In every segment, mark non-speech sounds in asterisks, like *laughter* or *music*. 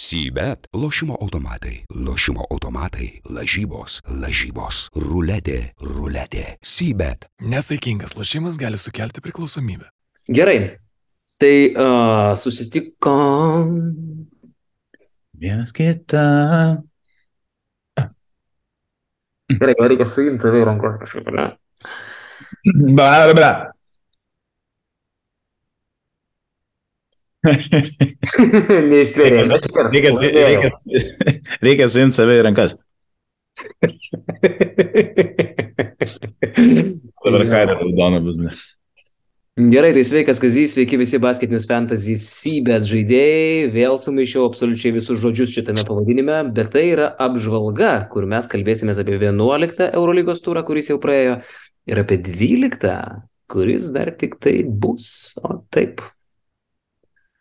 Sybet - lošimo automatai, lošimo automatai, lažybos, lažybos, ruletė, ruletė. Sybet. Nesaikingas lošimas gali sukelti priklausomybę. Gerai. Tai uh, susitikom. Vienas kitą. Gerai, reikia suimti save į rankas kažkaip, ne? Bla, bla, *laughs* Neištvėrė. Reikia, reikia, reikia, reikia suimti save į rankas. *laughs* Dabar kairė raudona bus. Gerai, tai sveikas Kazys, sveiki visi basketinius fantasy Seabed žaidėjai. Vėl sumaišiau absoliučiai visus žodžius šitame pavadinime, bet tai yra apžvalga, kur mes kalbėsime apie 11 Eurolygos turą, kuris jau praėjo, ir apie 12, kuris dar tik tai bus. O taip.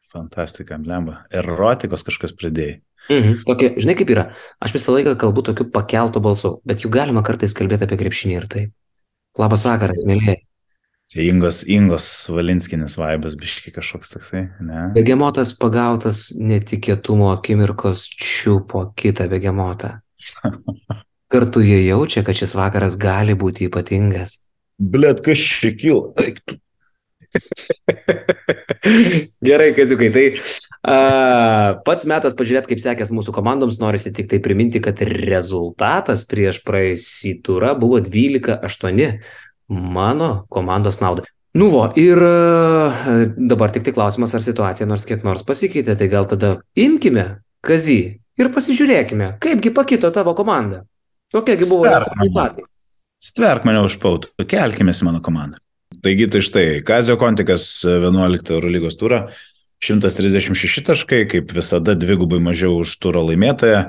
Fantastika, lemba. Erotikos kažkas pridėjai. Mhm. Tokia, žinai kaip yra, aš visą laiką kalbu tokiu pakeltu balsu, bet juk galima kartais kalbėti apie krepšinį ir taip. Labas vakaras, mėlyje. Čia Ingos, Ingos Valinskinis vaibas, biški kažkoks toksai, ne? Begemotas pagautas netikėtumo akimirkos čiupo kitą begemotą. *laughs* Kartu jie jaučia, kad šis vakaras gali būti ypatingas. Blet, kas čia kilo? Eik tu. *laughs* Gerai, kaziukai, tai a, pats metas pažiūrėti, kaip sekės mūsų komandoms. Norisi tik tai priminti, kad rezultatas prieš praėjusį turą buvo 12-8 mano komandos naudai. Nu, vo, ir a, dabar tik tai klausimas, ar situacija nors kiek nors pasikeitė, tai gal tada imkime Kazį ir pasižiūrėkime, kaipgi pakito tavo komanda. Kokiegi buvo rezultatai. Stverk mane už pautų, kelkime į mano komandą. Taigi tai štai, Kazio Kontikas 11 Eurolygos turą, 136 taškai, kaip visada dvigubai mažiau už turą laimėtoją.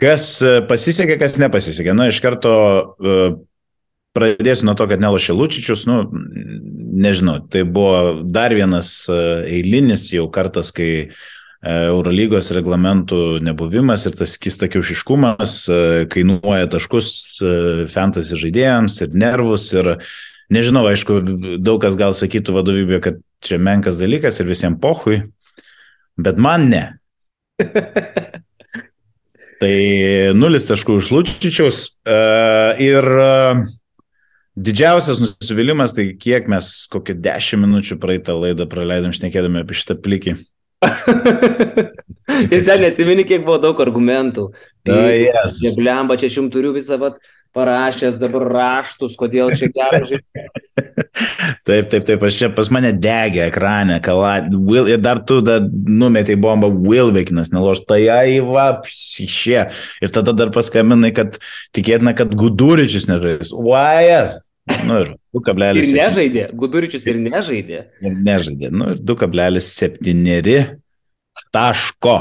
Kas e, pasisekė, kas nepasisekė. Na, iš karto e, pradėsiu nuo to, kad nelošė Lučičius, nu, nežinau, tai buvo dar vienas e, eilinis jau kartas, kai Eurolygos reglamentų nebuvimas ir tas kistakiaušiškumas kainuoja taškus fantasy žaidėjams ir nervus ir nežinau, aišku, daug kas gal sakytų vadovybė, kad čia menkas dalykas ir visiems pohui, bet man ne. *laughs* Tai nulis taškų iš Lučičiaus ir didžiausias nusivylimas, tai kiek mes kokią dešimt minučių praeitą laidą praleidom šnekėdami apie šitą plikį. *laughs* Ir sen neatsimeni, kiek buvo daug argumentų. O, Jėzus. Blemba, čia aš jums turiu visą vat, parašęs dabar raštus, kodėl čia gerai žaisti. *laughs* Taip, taip, taip, aš čia pas mane degė ekrane, kala, Will, ir dar tu da, numetai bombą Wilbekinas, neloš, tai aiva, šie. Ir tada dar paskambinai, kad tikėtina, kad Guduričius nežais. Vajas. Nu ir 2,7. Ir nežaidė, Guduričius ir nežaidė. Ir nežaidė. Nu ir 2,7 taško.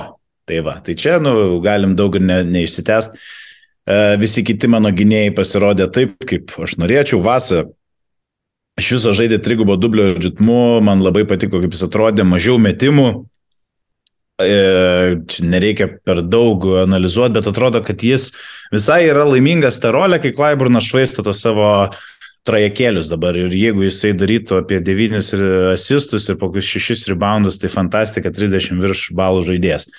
Tai va, tai čia, nu, galim daug ir ne, neišsitęst. E, Visi kiti mano gynėjai pasirodė taip, kaip aš norėčiau. Vasa iš viso žaidė trigubo dublio ritmu, man labai patiko, kaip jis atrodė, mažiau metimų. E, Čia nereikia per daug analizuoti, bet atrodo, kad jis visai yra laimingas tą rolę, kai Klaiburnas švaisto to savo trajekėlius dabar ir jeigu jisai darytų apie 9 asistus ir kokius 6 reboundus, tai fantastika 30 virš balų žaidėjas.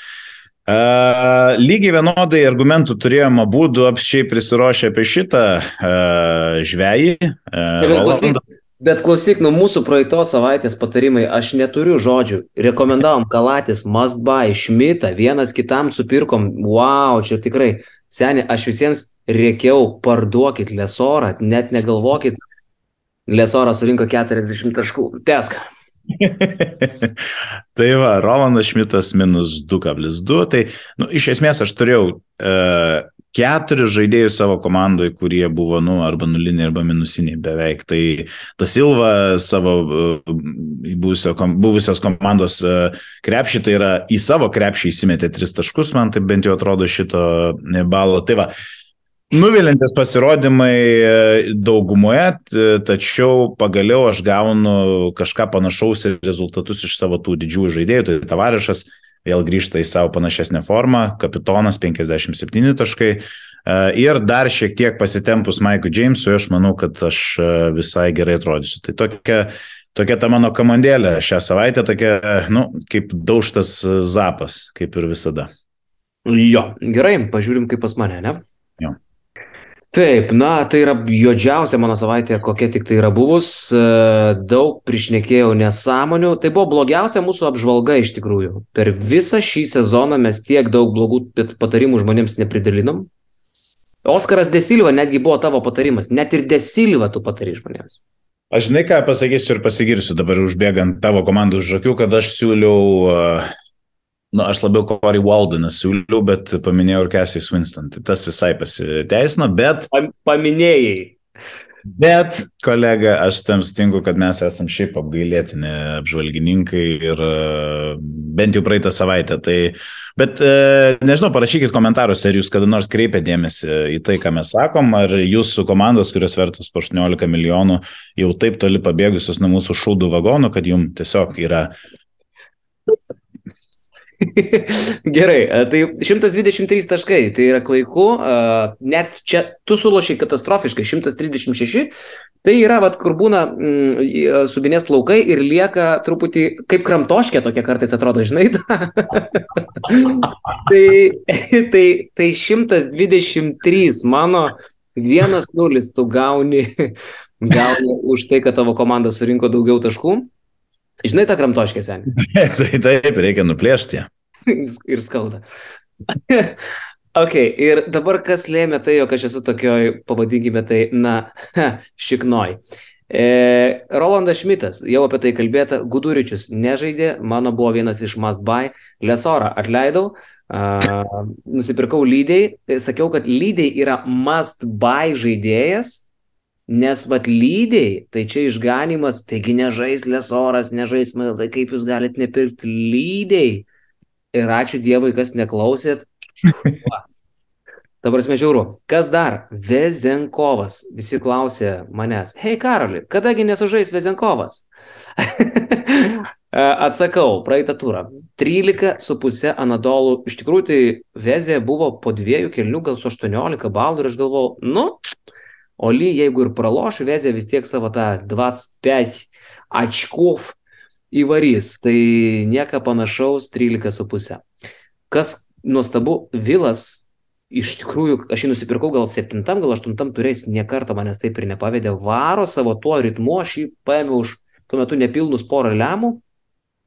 Uh, lygiai vienodai argumentų turėjome būdų apščiai prisiruošę apie šitą uh, žvėjį. Uh, Bet klausyk, bet klausyk, nu mūsų praeitos savaitės patarimai, aš neturiu žodžių. Rekomendavom Kalatis, Must Buy, Šmitą, vienas kitam supirkom. Wow, čia tikrai. Seniai, aš visiems rėkiau, parduokit Lesorą, net negalvokit. Lesorą surinko 40 taškų. Tesk. *laughs* tai va, Rolandas Šmitas minus 2,2. Tai nu, iš esmės aš turėjau uh, keturis žaidėjus savo komandoje, kurie buvo, nu, arba nuliniai, arba minusiniai beveik. Tai tas Silva savo uh, buvusio, buvusios komandos uh, krepšį, tai yra į savo krepšį įsimetė tris taškus, man tai bent jau atrodo šito balo. Tai va, Nuvilintis pasirodymai e, daugumoje, tačiau pagaliau aš gaunu kažką panašaus ir rezultatus iš savo tų didžiųjų žaidėjų. Tai Tavarišas vėl grįžta į savo panašesnę formą, kapitonas 57 taškai. Ir dar šiek tiek pasitempus Maikui Džeimsui, aš manau, kad aš visai gerai atrodysiu. Tai tokia tokia ta mano komandėlė šią savaitę, tokia, nu, kaip daužtas zapas, kaip ir visada. Jo, gerai, pažiūrim kaip pas mane, ne? Jo. Taip, na, tai yra juodžiausia mano savaitė, kokia tik tai yra buvus. E, daug prišnekėjau nesąmonių. Tai buvo blogiausia mūsų apžvalga iš tikrųjų. Per visą šį sezoną mes tiek daug blogų patarimų žmonėms nepridalinom. Oskaras Desilva netgi buvo tavo patarimas. Net ir Desilva tu patari žmonėms. Aš žinai ką pasakysiu ir pasigirsiu dabar užbėgant tavo komandų už akių, kad aš siūliau uh, Nu, aš labiau Corey Waldeną siūliau, bet paminėjau ir Cassius Winston. Tai tas visai pasiteisino, bet... Paminėjai. Bet, kolega, aš tam sutinku, kad mes esam šiaip apgailėtini apžvalgininkai ir e, bent jau praeitą savaitę. Tai, bet e, nežinau, parašykit komentaruose, ar jūs kada nors kreipia dėmesį į tai, ką mes sakom, ar jūsų komandos, kurios vertos po 18 milijonų, jau taip toli pabėgusios nuo mūsų šūdų vagonų, kad jums tiesiog yra Gerai, tai 123 taškai, tai yra klaiku, net čia tu sulošiai katastrofiškai, 136, tai yra, vat, kur būna mm, subinės plaukai ir lieka truputį kaip kramtoškė tokia kartais atrodo, žinai. *laughs* tai, tai, tai 123 mano 1-0 tu gauni, gauni už tai, kad tavo komanda surinko daugiau taškų. Žinai tą kramtoškę senį? *laughs* tai taip, reikia nuplėšti ją. *laughs* ir skauda. *laughs* ok, ir dabar kas lėmė tai, jog aš esu tokioj, pavadinkime tai, na, šiknoj. E, Rolandas Šmitas, jau apie tai kalbėta, Guduričius nežaidė, mano buvo vienas iš must buy, Lesorą atleidau, a, nusipirkau lydiai, sakiau, kad lydiai yra must buy žaidėjas, Nes vat lydiai, tai čia išganimas, taigi nežais lesoras, nežais, tai kaip jūs galite nepirkti lydiai. Ir ačiū Dievui, kas neklausėt. Dabar mes žiūriu, kas dar? Vezenkovas. Visi klausė manęs, hei Karoli, kadagi nesužais Vezenkovas? *laughs* Atsakau, praeitą turą. 13,5 anadolų. Iš tikrųjų, tai Vezė buvo po dviejų kelnių, gal su 18 balų ir aš galvojau, nu, Oli, jeigu ir praloš, Vezė vis tiek savo tą 25 очков įvarys. Tai nieko panašaus 13,5. Kas nuostabu, Vilas iš tikrųjų, aš jį nusipirkau gal 7, gal 8 turės, niekarto manęs taip ir nepavedė, varo savo tuo ritmu, aš jį paėmiau už tuo metu nepilnus porą lemų,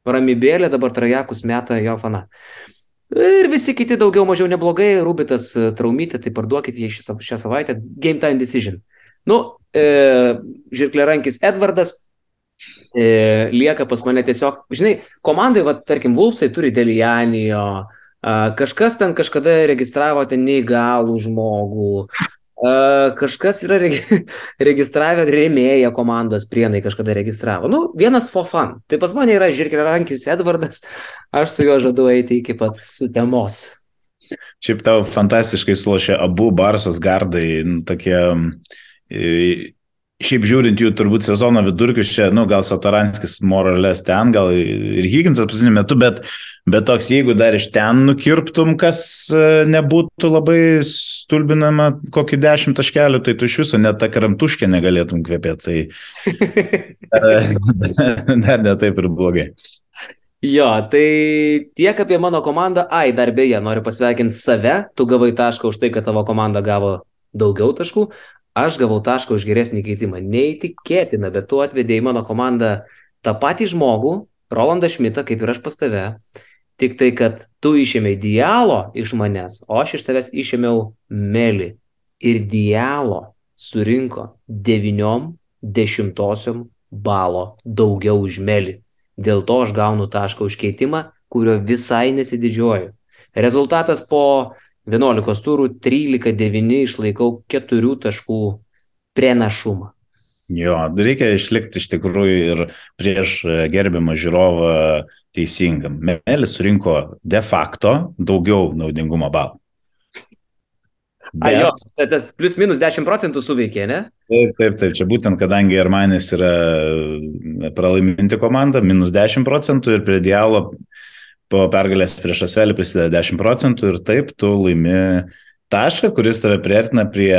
ramybėlė, dabar trajakus meta jo fana. Ir visi kiti daugiau mažiau neblogai, Rubitas e, traumytė, tai parduokit jį šią, šią savaitę. Game time decision. Nu, e, žirklė rankis Edvardas e, lieka pas mane tiesiog, žinai, komandai, va, tarkim, Vulfsai turi Delianijo, kažkas ten kažkada registravo ten neįgalų žmogų, kažkas yra regi *laughs* registravę remėję komandos prienai kažkada registravo. Nu, vienas for fun. Tai pas mane yra žirkeliarankis Edvardas, aš su juo žadu eiti iki pat sutemos. Šiaip tau fantastiškai sulošia abu Barsos gardai, nu, tokie Šiaip žiūrint jų turbūt sezono vidurkius čia, nu, gal Satoranskis moralės ten, gal ir Higginsas paskutiniu metu, bet, bet toks, jeigu dar iš ten nukirptum, kas e, nebūtų labai stulbinama kokį dešimt taškelių, tai tu iš viso net tą karamtuškę negalėtum kvepėti. Tai *laughs* *laughs* dar ne taip ir blogai. Jo, tai tiek apie mano komandą. Ai, dar beje, noriu pasveikinti save. Tu gavai tašką už tai, kad tavo komanda gavo daugiau taškų aš gavau tašką už geresnį keitimą. Neįtikėtina, bet tu atvedėjai mano komandą tą patį žmogų, Rolandą Šmitą, kaip ir aš pas tave. Tik tai, kad tu išėmėjai dialo iš manęs, o aš iš tavęs išėmiau melį. Ir dialo surinko devyniom dešimtosiom balo daugiau už melį. Dėl to aš gaunu tašką už keitimą, kurio visai nesididžiuoju. Rezultatas po 11 turų 13-9 išlaikau 4 taškų prienašumą. Jo, reikia išlikti iš tikrųjų ir prieš gerbiamą žiūrovą teisingam. Melis surinko de facto daugiau naudingumo balų. Bet... A, jo, tai tas plus minus 10 procentų suveikė, ne? Taip, taip, taip. Čia būtent, kadangi Armanis yra pralaiminti komanda, minus 10 procentų ir prie dialo po pergalės prieš Asvelį prisideda 10 procentų ir taip tu laimi tašką, kuris tave prieartina prie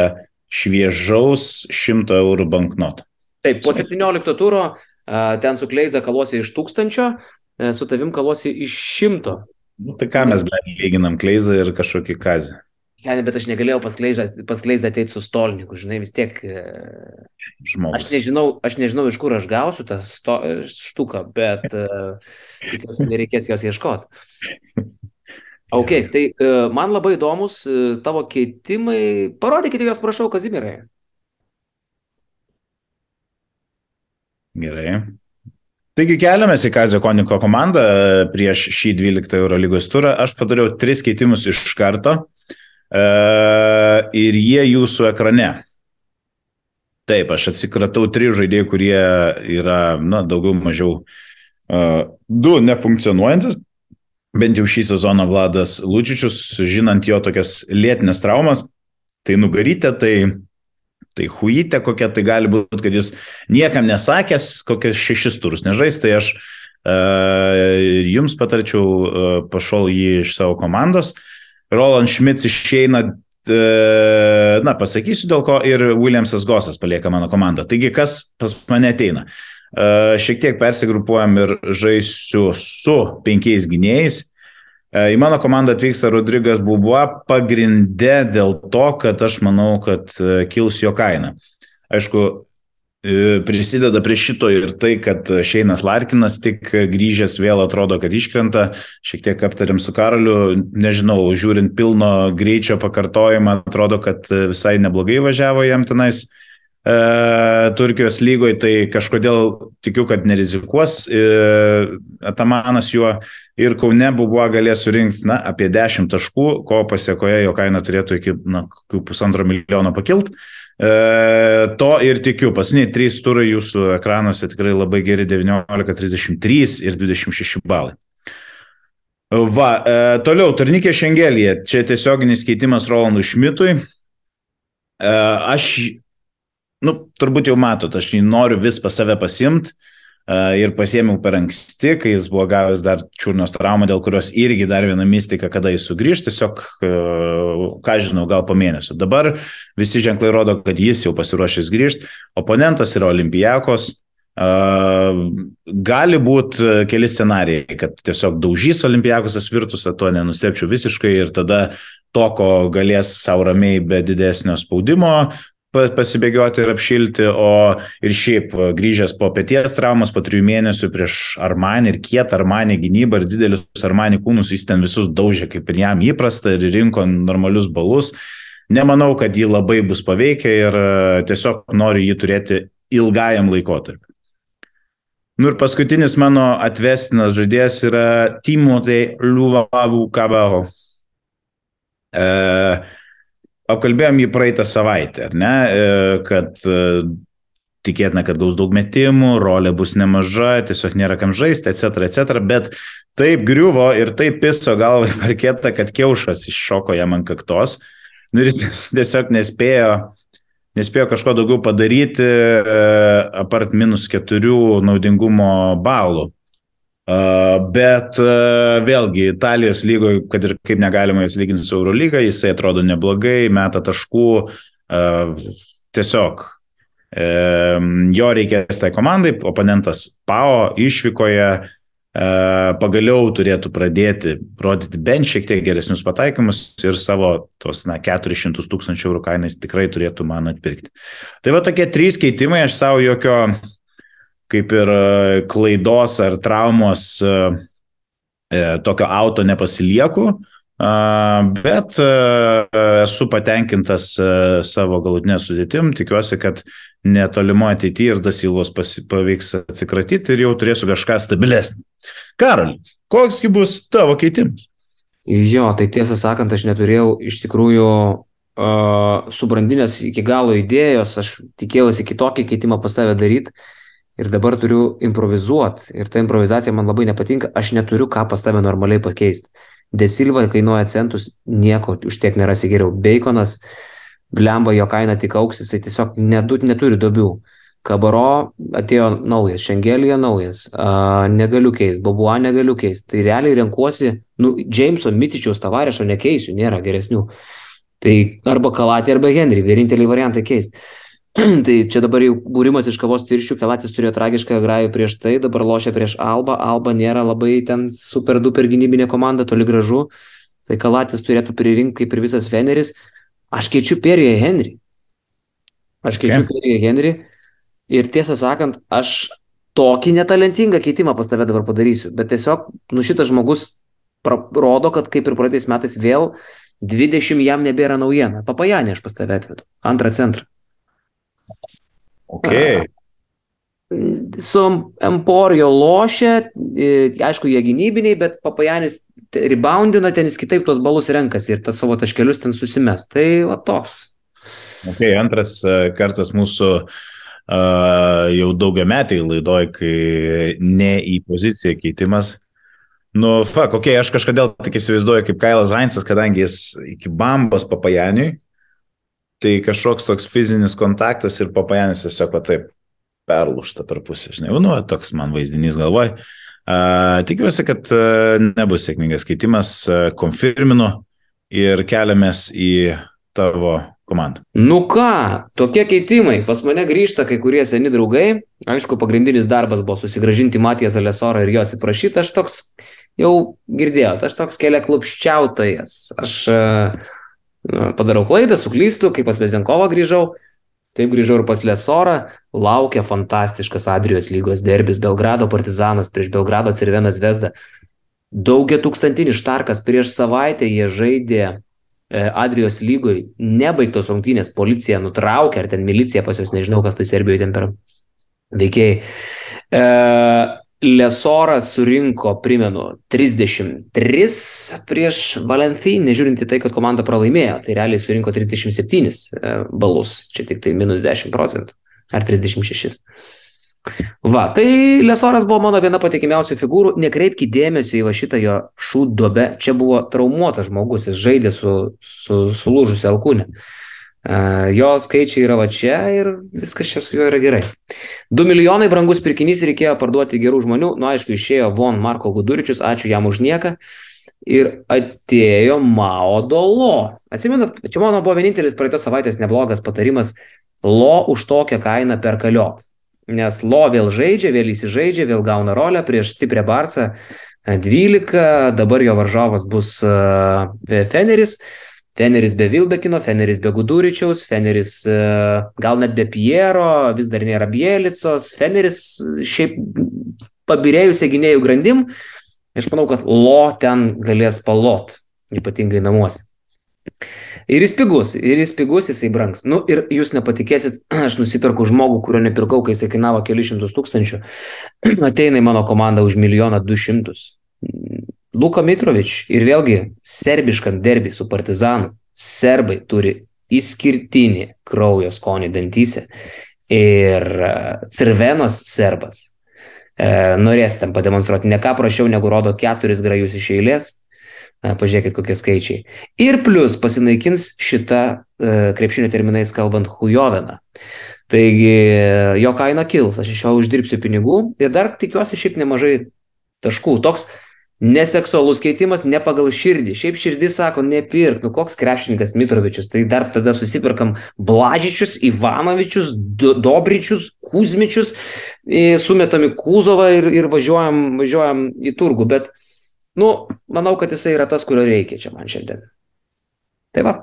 šviežaus 100 eurų banknoto. Taip, po 17 turo Ten su Kleiza kalosi iš tūkstančio, e, su tavim kalosi iš šimto. Nu, tai ką mes lyginam Kleizą ir kažkokį kazį. Seniai, bet aš negalėjau paskleizdą ateiti su stolniku, žinai, vis tiek. E, Žmogus. Aš nežinau, aš nežinau, iš kur aš gausiu tą sto, štuką, bet uh, tikiuosi, nereikės jos ieškoti. *laughs* Ok, tai uh, man labai įdomus uh, tavo keitimai. Parodykite juos, prašau, Kazimirai. Gerai. Taigi keliamės į Kazio Koniko komandą prieš šį 12 Euro lygos turą. Aš padariau tris keitimus iš karto e, ir jie jūsų ekrane. Taip, aš atsikratau trijų žaidėjų, kurie yra, na, daugiau mažiau uh, du nefunkcionuojantis. Bent jau šį sezoną Vladas Lučičius, žinant jo tokias lėtinės traumas, tai nugarytė, tai Tai huite kokia tai gali būti, kad jis niekam nesakęs, kokias šešis turus nežais, tai aš uh, jums patarčiau uh, pašol jį iš savo komandos. Roland Schmitz išeina, uh, na, pasakysiu dėl ko, ir Williamsas Gosas palieka mano komandą. Taigi, kas pas mane ateina? Šiek tiek persigrupuojam ir žaisiu su penkiais gynėjais. E, į mano komandą atvyksta Rodrygas Bubua pagrindė dėl to, kad aš manau, kad e, kils jo kaina. Aišku, e, prisideda prie šito ir tai, kad Šeinas Larkinas tik grįžęs vėl atrodo, kad iškrenta. Šiek tiek aptarėm su Karoliu, nežinau, žiūrint pilno greičio pakartojimą, atrodo, kad visai neblogai važiavo jam tenais. E, Turkijos lygoje, tai kažkodėl tikiu, kad nerizikuos e, Atamanas juo ir Kaune buvo galės surinkti na, apie 10 taškų, ko pasiekoje jo kaina turėtų iki na, pusantro milijono pakilt. E, to ir tikiu. Pasiniai trys turai jūsų ekranuose tikrai labai geri 19, 33 ir 26 balai. Va, e, toliau, turnikė Šengelėje. Čia tiesioginis keitimas Rolandui Šmitui. E, aš, nu, turbūt jau matot, aš jį noriu vis pas save pasimti ir pasėmiau per anksti, kai jis buvo gavęs dar čiurnos traumą, dėl kurios irgi dar viena mistika, kada jis sugrįž, tiesiog, ką žinau, gal po mėnesio. Dabar visi ženklai rodo, kad jis jau pasiruošęs grįžti, oponentas yra Olimpijakos. Gali būti keli scenarijai, kad tiesiog daužys Olimpijakosas virtusą, to nenustepčiau visiškai ir tada to, ko galės savo ramiai be didesnio spaudimo pasibėgioti ir apšilti, o ir šiaip grįžęs po pėties traumas, po trijų mėnesių prieš Armanį ir kietą Armanį gynybą ir didelius Armanį kūnus, jis ten visus daužė, kaip ir jam įprasta, ir rinko normalius balus. Nemanau, kad jį labai bus paveikę ir e, tiesiog noriu jį turėti ilgajam laikotarpiu. Nu ir paskutinis mano atvestinas žaidėjas yra Timotei Liuvavų Kabaro. E, apkalbėjom jį praeitą savaitę, ar ne, e, kad e, tikėtina, kad gaus daug metimų, rolė bus nemaža, tiesiog nėra kam žaisti, etc., etc., bet taip griuvo ir taip piso galvą į parketą, kad kiaušas iššoko jam ant kaktos. Nu, ir jis tiesiog nespėjo, nespėjo kažko daugiau padaryti, e, apart minus keturių naudingumo balų. Bet vėlgi, Italijos lygoje, kad ir kaip negalima jas lyginti su Eurolyga, jisai atrodo neblogai, meta taškų, tiesiog jo reikės tai komandai, oponentas PAO išvykoje pagaliau turėtų pradėti rodyti bent šiek tiek geresnius pataikymus ir savo tos, na, 400 tūkstančių eurų kainais tikrai turėtų man atpirkti. Tai va tokie trys keitimai, aš savo jokio kaip ir e, klaidos ar traumos e, e, tokio auto nepasilieku, bet esu patenkintas savo galutinę sudėtim, tikiuosi, kad netolimo ateityje ir Dasilvos pavyks atsikratyti ir jau turėsiu kažką stabilesnį. Karol, koksgi bus tavo keitimas? Jo, tai tiesą sakant, aš neturėjau iš tikrųjų uh, subrandinės iki galo idėjos, aš tikėjausi kitokį keitimą pas tave daryti ir dabar turiu improvizuot ir ta improvizacija man labai nepatinka, aš neturiu ką pas tave normaliai pakeisti. Desilva kainuoja centus, nieko už tiek nerasi geriau. Baconas, blemba jo kaina tik auks, jisai tiesiog nedu, neturi dobių. Kabaro atėjo naujas, Šengelija naujas, uh, negaliu keisti, Bobua negaliu keisti. Tai realiai renkuosi, nu, Jameso Mitičiaus tavarešo nekeisiu, nėra geresnių. Tai arba Kalatė, arba Henry, vieninteliai variantai keisti. *clears throat* tai čia dabar jau būrimas iš kavos tirščių, Kelatis turėjo tragišką grajų prieš tai, dabar lošia prieš Alba, Alba nėra labai ten super duper gynybinė komanda, toli gražu, tai Kelatis turėtų pririnkti kaip ir visas Feneris. Aš keičiu Perriją Henry. Aš keičiu okay. Perriją Henry ir tiesą sakant, aš tokį netalentingą keitimą pas tave dabar padarysiu, bet tiesiog, nu šitas žmogus rodo, kad kaip ir praeitais metais vėl 20 jam nebėra naujiena. Papajanė aš pas tave atvedu. Antrą centrą. Okay. Su Emporio lošia, aišku, jie gynybiniai, bet Papajanis reboundina, ten jis kitaip tuos balus renkasi ir tas savo taškelius ten susimes. Tai va toks. Ok, antras e, kartas mūsų uh, jau daugiametiai laidoj, kai ne į poziciją keitimas. Nu, fuck, ok, aš kažkodėl tik įsivaizduoju kaip Kailas Heinzas, kadangi jis iki bambos papajaniui, tai kažkoks toks fizinis kontaktas ir papajanis tiesiog taip perlūšta per pusę, žinai, nu, toks man vaizdinys galvoj. Tikiuosi, kad uh, nebus sėkmingas keitimas, uh, konfirminu ir keliamės į tavo komandą. Nu ką, tokie keitimai. Pas mane grįžta kai kurie seni draugai. Aišku, pagrindinis darbas buvo susigražinti Matijas Alesorą ir jo atsiprašyti. Aš toks jau girdėjau, aš toks kelia klupščiautojas. Aš uh, padarau klaidą, suklystu, kaip pas Bezenkovą grįžau, taip grįžau ir pas Lesorą, laukia fantastiškas Adrijos lygos derbis, Belgrado partizanas prieš Belgrado Cervenas Vesda. Daugia tūkstantinis štarkas prieš savaitę jie žaidė e, Adrijos lygoj, nebaigtos rungtynės, policija nutraukė, ar ten milicija pas juos, nežinau, kas tu Serbijoje ten per veikėjai. E, Lesoras surinko, primenu, 33 prieš Valencijį, nežiūrint į tai, kad komanda pralaimėjo, tai realiai surinko 37 e, balus, čia tik tai minus 10 procentų, ar 36. Va, tai Lesoras buvo mano viena patikimiausių figūrų, nekreipkite dėmesio į va šitą jo šūdobę, čia buvo traumuotas žmogus, jis žaidė su, su sulūžusi alkūnė. Jo skaičiai yra va čia ir viskas čia su juo yra gerai. 2 milijonai brangus pirkinys reikėjo parduoti gerų žmonių. Nu, aišku, išėjo Von Marko Guduričius, ačiū jam už nieką. Ir atėjo Maudo Lo. Atsimenat, čia mano buvo vienintelis praeitos savaitės neblogas patarimas. Lo už tokią kainą per kaliot. Nes Lo vėl žaidžia, vėl įsižaidžia, vėl gauna rolę prieš stiprią Barsą 12, dabar jo varžovas bus Feneris. Uh, Feneris be Vilbekino, Feneris be Guduričiaus, Feneris e, gal net be Piero, vis dar nėra Bielicos, Feneris šiaip pabirėjusią gynėjų grandim, aš manau, kad lo ten galės palot, ypatingai namuose. Ir jis pigus, ir jis pigus, jisai brangs. Nu ir jūs nepatikėsit, *clears throat* aš nusipirku žmogų, kurio nepirkau, kai jisai kainavo kelius tūkstančių, *clears throat* ateina į mano komandą už milijoną du šimtus. Luka Mitrovič ir vėlgi serbiškam derbi su Partizanu. Serbai turi išskirtinį kraujo skonį dantyse ir e, Cirvenos serbas e, norės ten pademonstruoti ne ką prašiau, negu rodo keturis grajus iš eilės. E, pažiūrėkit, kokie skaičiai. Ir plus pasinaikins šitą e, krepšinio terminais kalbant hujoveną. Taigi jo kaina kils, aš iš jo uždirbsiu pinigų ir dar tikiuosi šiaip nemažai taškų. Toks Neseksualus keitimas ne pagal širdį. Šiaip širdis sako, nepirk, nu koks krepšininkas Mitrovičius. Tai dar tada susipirkam Blažičius, Ivanovičius, Dobričius, Kuzmičius, sumetam į Kuzovą ir, ir važiuojam, važiuojam į turgų. Bet, nu, manau, kad jisai yra tas, kurio reikia čia man šiandien. Tai va.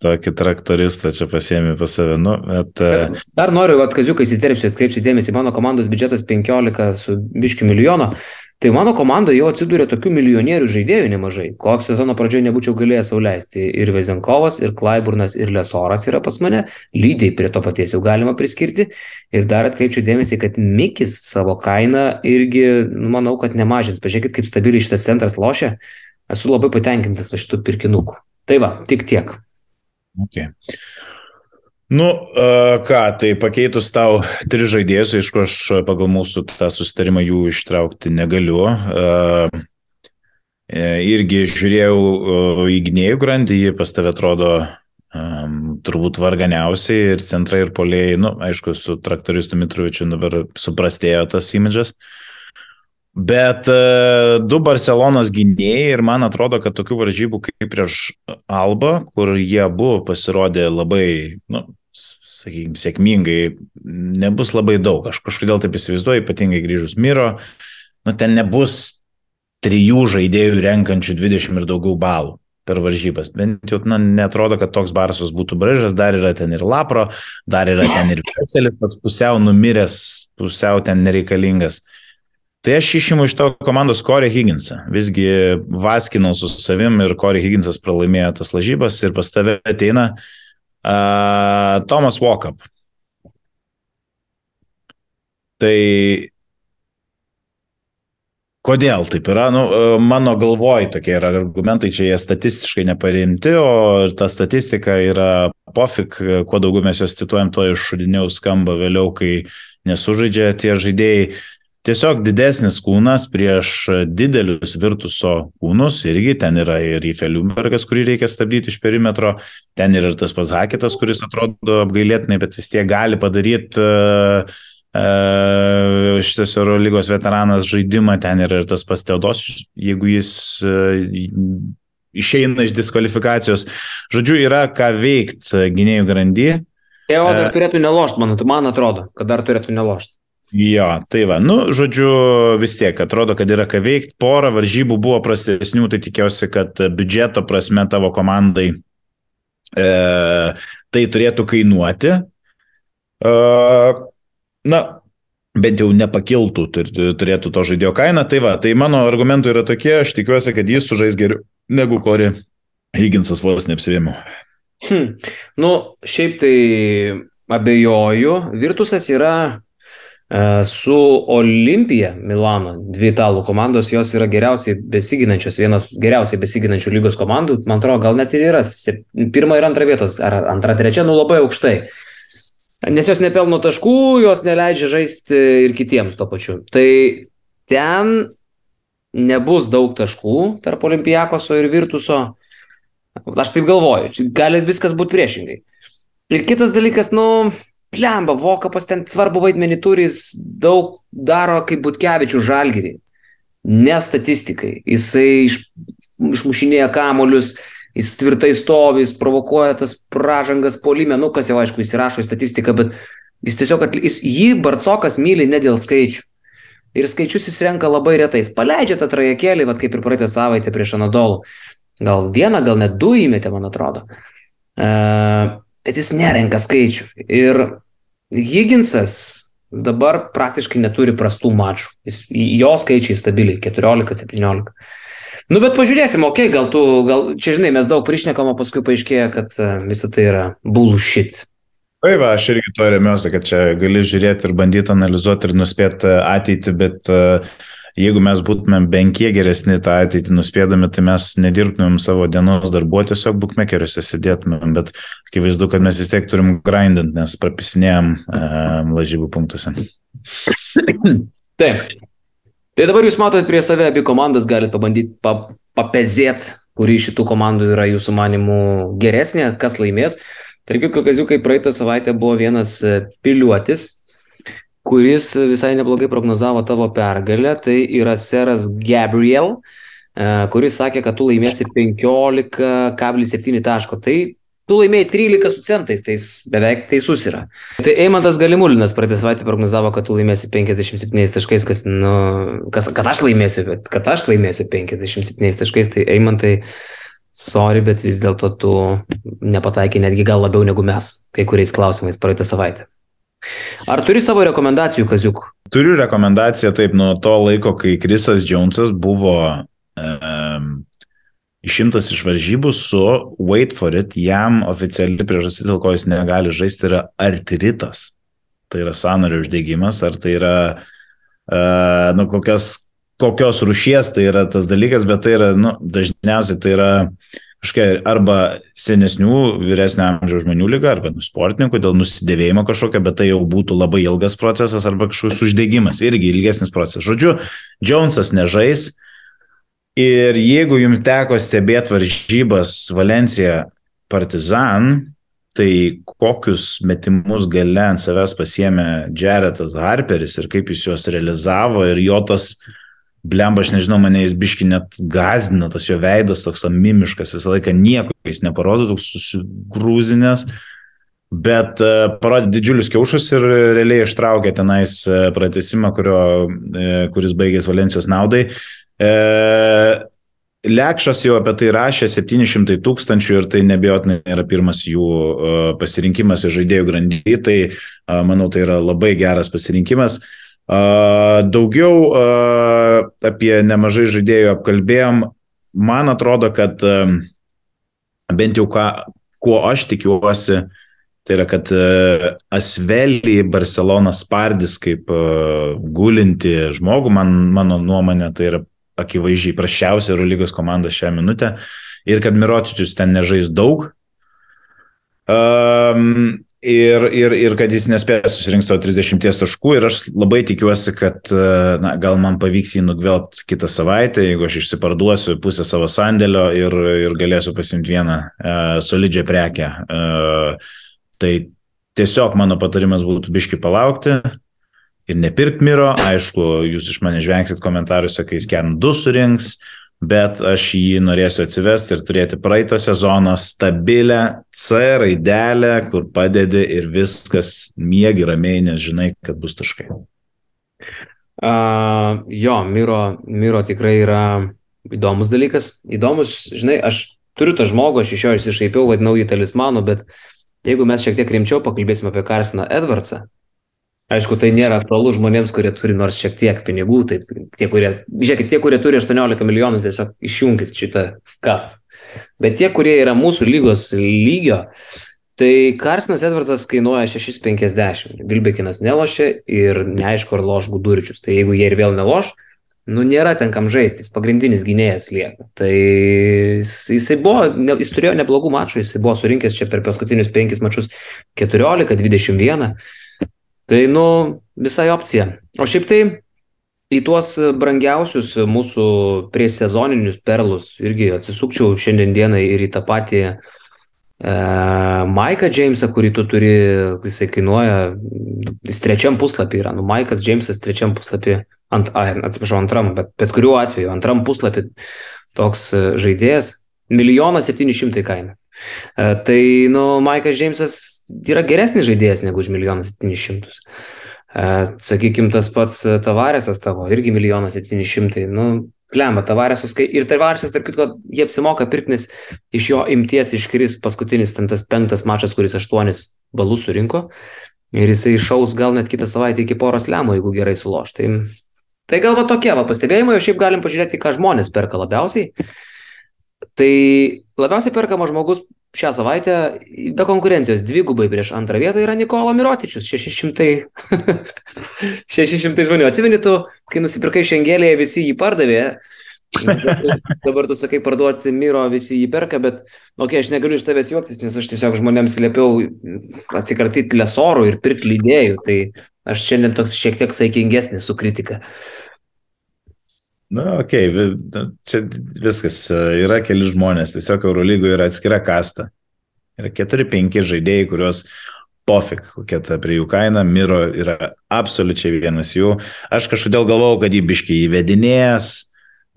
Tokį traktoristą čia pasiemi pas save. Nu, bet, bet, dar noriu, atkaziukai įsiterpsiu, atkreipsiu dėmesį, mano komandos biudžetas 15 su biški milijono. Tai mano komanda jau atsidūrė tokių milijonierių žaidėjų nemažai. Koks sezono pradžioje nebūčiau galėjęs sauliaisti. Ir Vezenkovas, ir Klaiburnas, ir Lesoras yra pas mane. Lygiai prie to paties jau galima priskirti. Ir dar atkreipčiau dėmesį, kad Mikis savo kainą irgi, nu, manau, kad nemažins. Pažiūrėkit, kaip stabiliai šitas centras lošia. Esu labai patenkintas va šitų pirkinukų. Tai va, tik tiek. Okay. Nu, ką, tai pakeitus tau tris žaidėjus, aišku, aš pagal mūsų tą susitarimą jų ištraukti negaliu. E, irgi žiūrėjau į gynėjų grandį, ji pas tave atrodo turbūt varganiausiai ir centrai ir polėjai, nu, aišku, su traktoristu Mitrovičiu dabar suprastėjo tas imidžas. Bet du Barcelonos gynėjai ir man atrodo, kad tokių varžybų kaip prieš Alba, kur jie buvo pasirodė labai, nu, sakykime, sėkmingai, nebus labai daug. Aš kažkodėl taip įsivaizduoju, ypatingai grįžus Miro, nu ten nebus trijų žaidėjų renkančių 20 ir daugiau balų per varžybas. Bent jau, na, netrodo, kad toks barsas būtų braižas, dar yra ten ir Lapro, dar yra ten ir Veselis, pats pusiau numiręs, pusiau ten nereikalingas. Tai aš išimu iš to komandos Corey Higginsą. Visgi vaskinau su savim ir Corey Higginsas pralaimėjo tas lažybas ir pas tave ateina uh, Thomas Walkup. Tai Kodėl taip yra? Nu, mano galvoj tokie yra argumentai, čia jie statistiškai neparimti, o ta statistika yra pofik, kuo daugiau mes juos cituojam, to iššudiniau skamba vėliau, kai nesužaidžia tie žaidėjai. Tiesiog didesnis kūnas prieš didelius virtuso kūnus, irgi ten yra ir Ifeliumbergas, kurį reikia stabdyti iš perimetro, ten yra ir tas pats Hakitas, kuris atrodo apgailėtinai, bet vis tiek gali padaryti uh, uh, šitas Eurolygos veteranas žaidimą, ten yra ir tas pats Teodos, jeigu jis uh, išeina iš diskvalifikacijos. Žodžiu, yra ką veikti gynėjų grandy. Teo dar turėtų nelošti, man, man atrodo, kad dar turėtų nelošti. Jo, tai va, nu, žodžiu, vis tiek atrodo, kad yra ką veikti. Porą varžybų buvo prastesnių, tai tikiuosi, kad biudžeto prasme tavo komandai e, tai turėtų kainuoti. E, na, bent jau nepakiltų, turėtų to žaidėjo kaina. Tai va, tai mano argumentų yra tokie, aš tikiuosi, kad jis sužais geriau negu Kori Higginsas vos neapsivėmų. Hm. Nu, šiaip tai abejoju. Virtusas yra su Olimpija Milano, dvi italų komandos, jos yra geriausiai besiginančios, vienas geriausiai besiginančių lygos komandų, man atrodo, gal net ir yra pirma ir antra vietos, ar antra, trečia, nu labai aukštai. Nes jos nepelno taškų, jos neleidžia žaisti ir kitiems to pačiu. Tai ten nebus daug taškų tarp Olimpijakoso ir Virtuso. Aš taip galvoju, gali viskas būti priešingai. Ir kitas dalykas, nu, Plemba, Vokapas ten svarbu vaidmenį turi, jis daug daro kaip Butkevičių žalgyrį. Ne statistikai. Jisai iš, išmušinėja kamolius, jis tvirtai stovi, jis provokuoja tas pražangas polime, nu kas jau aišku, jis įrašo į statistiką, bet jis tiesiog, jis, jį Barcokas myli ne dėl skaičių. Ir skaičius jis renka labai retai. Jis paleidžia tą trajekėlį, vat kaip ir praeitą savaitę prieš Anadolų. Gal vieną, gal net du įmetė, man atrodo. Uh, bet jis nerenka skaičių. Ir Higginsas dabar praktiškai neturi prastų mačų. Jis, jo skaičiai stabiliai - 14-17. Nu, bet pažiūrėsim, okei, okay, gal tu, gal čia žinai, mes daug prišnekam, o paskui paaiškėja, kad visa tai yra bullshit. Taip, aš irgi to remiuosi, kad čia gali žiūrėti ir bandyti analizuoti ir nuspėti ateitį, bet uh, jeigu mes būtumėm bent kiek geresni tą ateitį nuspėdami, tai mes nedirbtumėm savo dienos darbo, tiesiog bukmekeriuose sėdėtumėm, bet akivaizdu, kad mes vis tiek turim grindint, nes prapisinėjom e, lažybų punktuose. *clears throat* Taip. Tai dabar jūs matote prie save abi komandas, galite pabandyti pa, papezėti, kuri iš šitų komandų yra jūsų manimų geresnė, kas laimės. Tarp kitko, kaziukai praeitą savaitę buvo vienas e, piliuotis, kuris visai neblogai prognozavo tavo pergalę, tai yra Seras Gabriel, e, kuris sakė, kad tu laimėsi 15,7 taško. Tai tu laimėjai 13 su centais, tai beveik teisus yra. Tai Eimantas Galimulinas praeitą savaitę prognozavo, kad tu laimėsi 57 taškais, kas, nu, kas, kad aš laimėsiu, bet kad aš laimėsiu 57 taškais, tai Eimantai, sorry, bet vis dėlto tu nepataikai netgi gal labiau negu mes kai kuriais klausimais praeitą savaitę. Ar turi savo rekomendacijų, Kaziuk? Turiu rekomendaciją taip nuo to laiko, kai Krisas Džonsas buvo um, išimtas iš varžybų su Wait for it, jam oficiali priežastis, dėl ko jis negali žaisti, yra artritas. Tai yra sąnario uždegimas, ar tai yra, uh, nu, kokios, kokios rušies tai yra tas dalykas, bet tai yra, nu, dažniausiai tai yra uh, kažkokia arba senesnių, vyresnio amžiaus žmonių lyga, arba nu, sportininkų dėl nusidėvėjimo kažkokio, bet tai jau būtų labai ilgas procesas, arba kažkoks uždegimas, irgi ilgesnis procesas. Žodžiu, Jonesas nežais. Ir jeigu jums teko stebėti varžybas Valencija Partizan, tai kokius metimus gale ant savęs pasiemė Jaretas Harperis ir kaip jis juos realizavo ir jo tas uh, blemba, aš nežinau, mane jis biški net gazdina, tas jo veidas toks mimiškas, visą laiką nieko jis neparodo, toks susigrūzinęs. bet uh, parodė didžiulius kiaušus ir realiai ištraukė tenais uh, pratesimą, kurio, uh, kuris baigės Valencijos naudai. Lekšas jau apie tai rašė 700 tūkstančių ir tai nebejotinai yra pirmas jų pasirinkimas į žaidėjų grandy, tai manau tai yra labai geras pasirinkimas. Daugiau apie nemažai žaidėjų apkalbėjom. Man atrodo, kad bent jau ką, kuo aš tikiuosi, tai yra, kad Asvelį Barcelona spardys kaip gulinti žmogų, man, mano nuomonė, tai yra akivaizdžiai prašiausia Eurolygos komanda šią minutę ir kad Mirotičius ten nežais daug. Um, ir, ir, ir kad jis nespės susirinkti savo 30 taškų ir aš labai tikiuosi, kad na, gal man pavyks jį nugvelbti kitą savaitę, jeigu aš išsiparduosiu pusę savo sandėlio ir, ir galėsiu pasimti vieną uh, solidžią prekę. Uh, tai tiesiog mano patarimas būtų biški palaukti, ir nepirkt miro. Aišku, jūs iš mane žvengsit komentaruose, kai ken 2 surinks, bet aš jį norėsiu atsivesti ir turėti praeito sezono stabilę C raidelę, kur padedi ir viskas miegi ramiai, nes žinai, kad bus taškai. Uh, jo, Miro, Miro tikrai yra įdomus dalykas. Įdomus, žinai, aš turiu tą žmogų, aš iš jo išsišaipiau, vadinau jį talismanu, bet jeigu mes šiek tiek rimčiau pakalbėsime apie Karsiną Edvardsą, Aišku, tai nėra aktualu žmonėms, kurie turi nors šiek tiek pinigų, taip, tie, kurie, žiūrėkit, tie, kurie turi 18 milijonų, tiesiog išjungit šitą ką. Bet tie, kurie yra mūsų lygos lygio, tai Karsinas Edvardas kainuoja 6,50. Vilbekinas nelošia ir neaišku, ar loš Guduričius. Tai jeigu jie ir vėl neloš, nu nėra ten kam žaisti, jis pagrindinis gynėjas lieka. Tai jis, jisai buvo, ne, jis turėjo neblogų mačų, jisai buvo surinkęs čia per paskutinius penkis mačius 14, 21. Tai, nu, visai opcija. O šiaip tai į tuos brangiausius mūsų prie sezoninius perlus irgi atsisukčiau šiandien dienai ir į tą patį e, Maiką Jamesą, kurį tu turi, jisai kainuoja, jis trečiam puslapį yra, nu, Maikas Jamesas trečiam puslapį, ant, ai, atsiprašau, antram, bet bet kuriuo atveju, antram puslapį toks žaidėjas, milijonas septyni šimtai kaina. E, tai, nu, Maikas Džeimsas yra geresnis žaidėjas negu už milijoną 700. E, Sakykime, tas pats Tavarėsas tavo, irgi milijonas 700. Nu, Klemba, Tavarėsas, ir Tavarėsas, tarp kitko, jie apsimoka pirktis, iš jo imties iškris paskutinis, ten tas penktas mačas, kuris aštuonis balus surinko. Ir jisai šaus gal net kitą savaitę iki poros lemų, jeigu gerai suloš. Tai, tai gal va tokie va pastebėjimai, o šiaip galim pažiūrėti, ką žmonės perka labiausiai. Tai labiausiai perkamas žmogus šią savaitę be konkurencijos dvigubai prieš antrą vietą yra Nikola Mirotičius, 600, 600 *laughs* žmonių. Atsimeni tu, kai nusipirkai šengelėje, visi jį pardavė. *laughs* Dabar tu sakai parduoti Miro, visi jį perka, bet, okei, okay, aš negaliu iš tavęs juoktis, nes aš tiesiog žmonėms liepiau atsikratyti lesorų ir pirkti lydėjų, tai aš šiandien toks šiek tiek saikingesnis su kritika. Na, okei, okay, čia viskas. Yra keli žmonės, tiesiog Eurolygoje yra atskira kasta. Yra 4-5 žaidėjai, kuriuos pofik, kokia ta prie jų kaina, Miro yra absoliučiai vienas jų. Aš kažkodėl galvojau, kad jį biški įvedinės,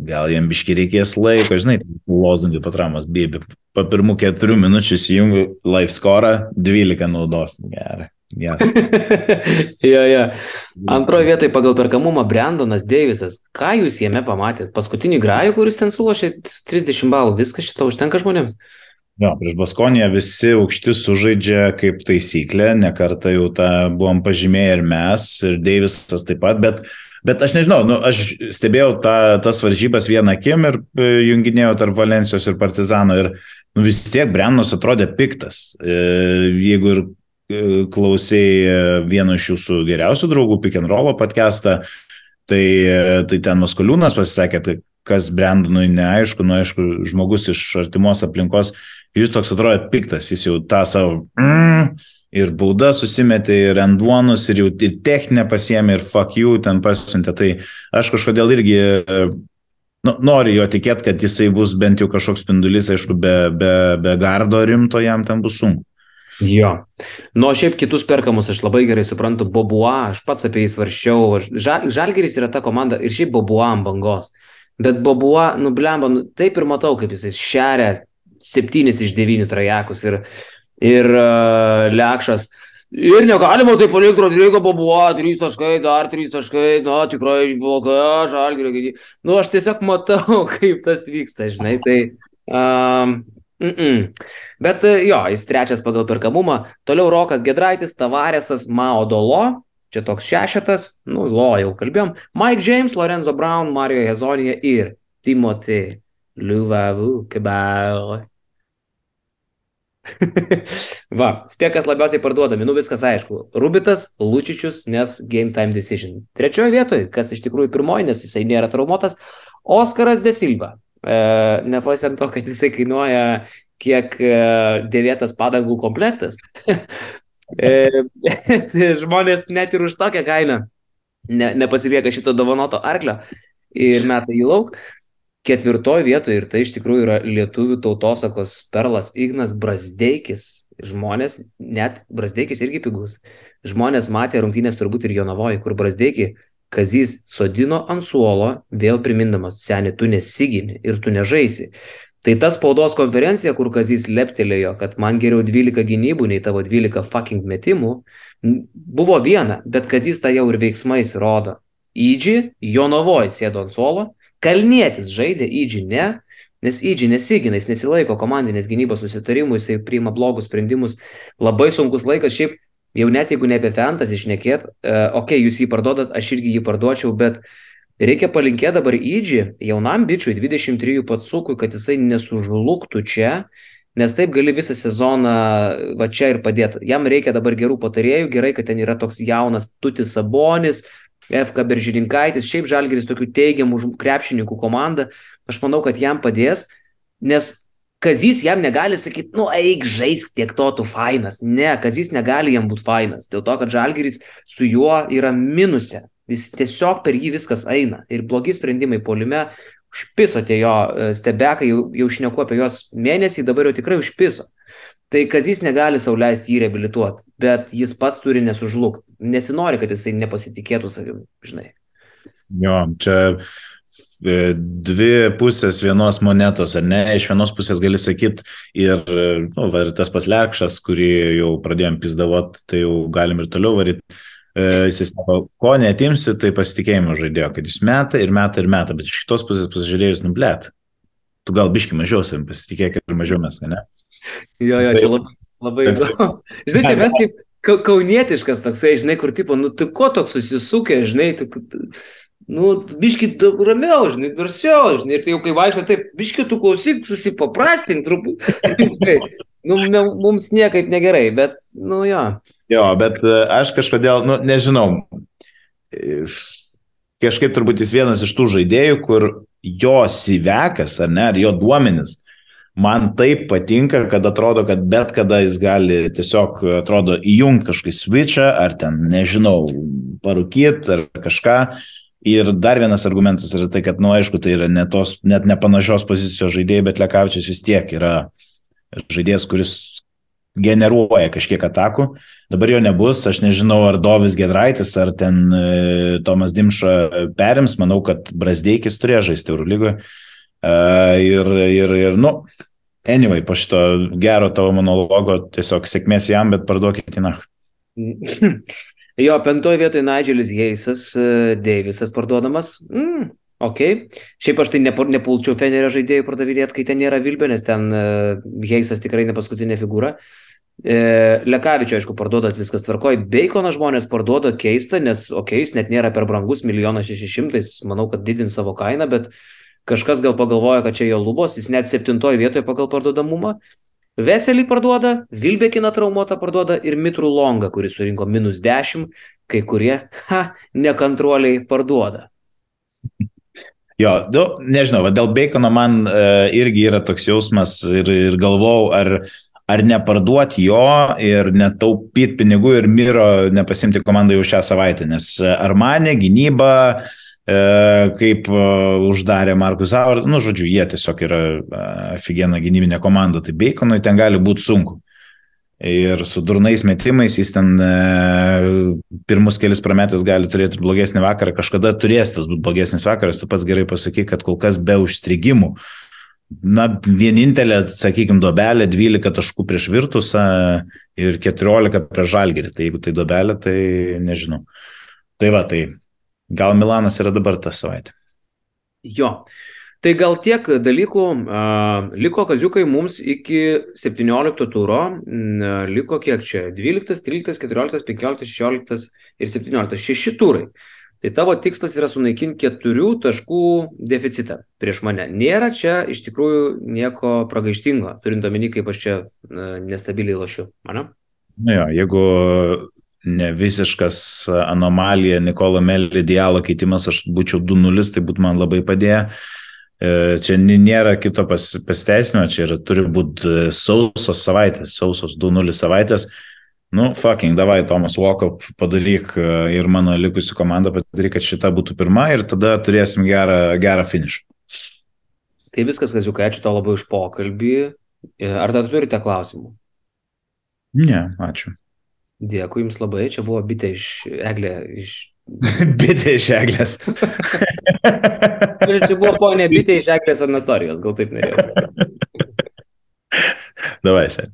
gal jam biški reikės laiko, žinai, lozungai patramos, bėbi. Po pirmų keturių minučių įjungiu live score, 12 naudos. Gerai. Yes. *laughs* jo, jo. Antroje vietoje pagal perkamumą Brandonas Deivisas. Ką jūs jame pamatėt? Paskutinį grajų, kuris ten sulošė 30 balų. Viskas šito užtenka žmonėms? Jo, prieš Baskoniją visi aukšti sužaidžia kaip taisyklė, nekartą jau tą buvom pažymėję ir mes, ir Deivisas taip pat, bet, bet aš nežinau, nu, aš stebėjau tą, tas varžybas vieną akim ir e, junginėjau tarp Valencijos ir Partizano ir nu, vis tiek Brennas atrodė piktas. E, jeigu ir E, klausai e, vieno iš jūsų geriausių draugų, Pick and Roll podcastą, tai, e, tai ten Maskoliūnas pasisakė, tai kas Brandonui neaišku, nu aišku, žmogus iš artimos aplinkos, jis toks atrodo piktas, jis jau tą savo mm, ir bauda susimetė, ir enduonus, ir jau ir techninę pasiemė, ir fuck you ten pasiuntė. Tai aš kažkodėl irgi nu, noriu jo tikėti, kad jisai bus bent jau kažkoks spindulys, aišku, be, be, be gardo rimto jam ten bus sunku. Jo. Nu, šiaip kitus perkamus aš labai gerai suprantu. Bobua, aš pats apie jį svarščiau. Žal, Žalgeris yra ta komanda ir šiaip Bobua ant bangos. Bet Bobua, nublemba, nu, taip ir matau, kaip jis šeria septynis iš devynių trajekus. Ir, Ir uh, Lekšas. Ir negalima taip palikti Rodrygo Bobuo, 3 taškai, dar 3 taškai, na tikrai bloga, žalgirio. Nu, aš tiesiog matau, *laughs* kaip tas vyksta, žinai. Tai, um, mm -mm. Bet jo, jis trečias pagal perkamumą. Toliau Rokas Gedraitis, Tavaresas, Mao Dolo. Čia toks šešetas, nu, lo jau kalbėjom. Mike James, Lorenzo Brown, Mario Hezonija ir Timothy Liuvavu Kebau. *laughs* Va, spėkas labiausiai parduodami, nu viskas aišku. Rubitas, Lučičius, nes game time decision. Trečioje vietoje, kas iš tikrųjų pirmoji, nes jisai nėra traumuotas, Oskaras Desilva. E, Nepaisant to, kad jisai kainuoja kiek e, dėvėtas padangų komplektas. *laughs* e, žmonės net ir už tokią kainą ne, nepasilieka šito dovanoto arklio ir meta jį lauk. Ketvirtoje vietoje, ir tai iš tikrųjų yra lietuvių tautosakos perlas Ignas Brasdeikis. Žmonės, net Brasdeikis irgi pigus. Žmonės matė rungtynės turbūt ir Jonavoje, kur Brasdeikį Kazys sodino ant suolo, vėl primindamas, seniai, tu nesigini ir tu nežaisi. Tai ta spaudos konferencija, kur Kazys leptelėjo, kad man geriau 12 gynybų nei tavo 12 fucking metimų, buvo viena, bet Kazys tą jau ir veiksmais rodo. Įdži, Jonavoje sėdo ant suolo, Kalnietis žaidė, Įdži ne, nes Įdži nesigina, jis nesilaiko komandinės gynybos susitarimų, jisai priima blogus sprendimus, labai sunkus laikas, šiaip jau net jeigu ne apie fantasy išnekėt, uh, okei, okay, jūs jį parduodat, aš irgi jį parduočiau, bet reikia palinkėti dabar Įdži, jaunam bičiui 23 patsukui, kad jisai nesužlugtų čia, nes taip gali visą sezoną va čia ir padėti. Jam reikia dabar gerų patarėjų, gerai, kad ten yra toks jaunas Tutis Sabonis, FK Beržininkaitis, šiaip Žalgeris tokių teigiamų krepšininkų komanda, aš manau, kad jam padės, nes Kazys jam negali sakyti, nu eik žaisk tiek to, tu fainas. Ne, Kazys negali jam būti fainas, dėl to, kad Žalgeris su juo yra minuse. Jis tiesiog per jį viskas eina. Ir blogi sprendimai polime, užpiso tie jo e, stebekai, jau, jau šneku apie juos mėnesį, dabar jau tikrai užpiso. Tai Kazys negali sauliaisti jį reabilituoti, bet jis pats turi nesužlugti. Nesinori, kad jisai nepasitikėtų savim, žinai. Jo, čia e, dvi pusės vienos monetos, ar ne? Iš vienos pusės gali sakyti ir, nu, va, ir tas paslekšas, kurį jau pradėjom pizdavot, tai jau galim ir toliau varyti. E, jis sako, ko netimsi, tai pasitikėjimo žaidėjo, kad jis meta ir meta ir meta, bet iš kitos pusės pasižiūrėjus, nublėt. Tu gal biški mažiau savim pasitikėk ir mažiau mes, ne? Jo, jo, čia labai, labai įdomu. *laughs* Žinai, čia mes kaip kaunietiškas toksai, žinai, kur tipo, nu, tu ko toks susisukė, žinai, tu, nu, biški ramiau, žinai, drąsiau, žinai, ir tai jau kai vaikšto, taip, biški tu klausyk, susipaprastink truputį. *laughs* nu, mums niekaip negerai, bet, nu, jo. Jo, bet e, aš kažkodėl, nu, nežinau, kažkaip turbūt jis vienas iš tų žaidėjų, kur jo sivekas, ar ne, ar jo duomenis man taip patinka, kad atrodo, kad bet kada jis gali tiesiog, atrodo, įjungti kažkokį switchą, ar ten, nežinau, parūkyti ar kažką. Ir dar vienas argumentas yra tai, kad, na, nu, aišku, tai yra ne tos, net ne panašios pozicijos žaidėjai, bet Lekavičius vis tiek yra žaidėjas, kuris generuoja kažkiek atakų. Dabar jo nebus, aš nežinau, ar Dovis Gedraitis, ar ten e, Tomas Dimša perims, manau, kad Brasdeikis turėjo žaisti Eurolygoje. Uh, ir, ir, ir, nu, anyway, po šito gero tavo monologo tiesiog sėkmės jam, bet parduokit į nach. *laughs* Jo, penktoje vietoje Nigelis Heisas, Deivisas parduodamas. Mm, ok. Šiaip aš tai nepulčiau Fenerio žaidėjų pardavinėti, kai ten nėra Vilbė, nes ten uh, Heisas tikrai ne paskutinė figūra. E, Lekavičio, aišku, parduodat viskas tvarkoj. Baconą žmonės parduoda keista, nes, okei, okay, jis net nėra per brangus, milijonas šešišimtais, manau, kad didins savo kainą, bet uh, Kažkas gal pagalvoja, kad čia jo lubos, jis net septintoje vietoje pagal parduodamumą. Veselį parduoda, Vilbekiną traumuotą parduoda ir Mitrų Longą, kuris surinko minus 10, kai kurie, ha, nekantruoliai parduoda. Jo, du, nežinau, dėl Bacono man e, irgi yra toks jausmas ir, ir galvau, ar, ar neparduoti jo ir netaupyti pinigų ir Miro nepasimti komandą jau šią savaitę, nes ar mane gynyba, e, E, kaip e, uždarė Markus Howard, nu, žodžiu, jie tiesiog yra aфиgena gynybinė komanda, tai Baconui ten gali būti sunku. Ir su durnais metimais jis ten e, pirmus kelius prametęs gali turėti blogesnį vakarą, kažkada turės tas būti blogesnis vakaras, tu pats gerai pasakai, kad kol kas be užstrigimų na, vienintelė, sakykime, dobelė 12 taškų prieš Virtusą ir 14 prieš Žalgirį. Tai jeigu tai dobelė, tai nežinau. Tai va, tai gal Milanas yra dabar tą savaitę. Jo. Tai gal tiek dalykų liko kaziukai mums iki 17 turo, liko kiek čia? 12, 13, 14, 15, 16 ir 17. Šeši turai. Tai tavo tikslas yra sunaikinti keturių taškų deficitą prieš mane. Nėra čia iš tikrųjų nieko pragaištingo, turint omeny, kaip aš čia nestabiliai lošiu. Mane? Na jo, jeigu ne visiškas anomalija Nikolo Melį dialo keitimas, aš būčiau 2-0, tai būtų man labai padėję. E, čia nėra kito pas, pasiteisino, čia yra, turi būti e, sausos savaitės, sausos 2-0 savaitės. Nu, fucking, davai, Tomas Walkup padaryk e, ir mano likusi komanda padaryk, kad šita būtų pirma ir tada turėsim gerą, gerą finišą. Tai viskas, kas jau ačiū tau labai už pokalbį. Ar dar turite klausimų? Ne, ačiū. Dėkui Jums labai, čia buvo bitė iš Eglė, iš *laughs* bitė iš eglės. Čia buvo ponė bitė iš eglės sanatorijos, gal taip norėjau. Davai, sen.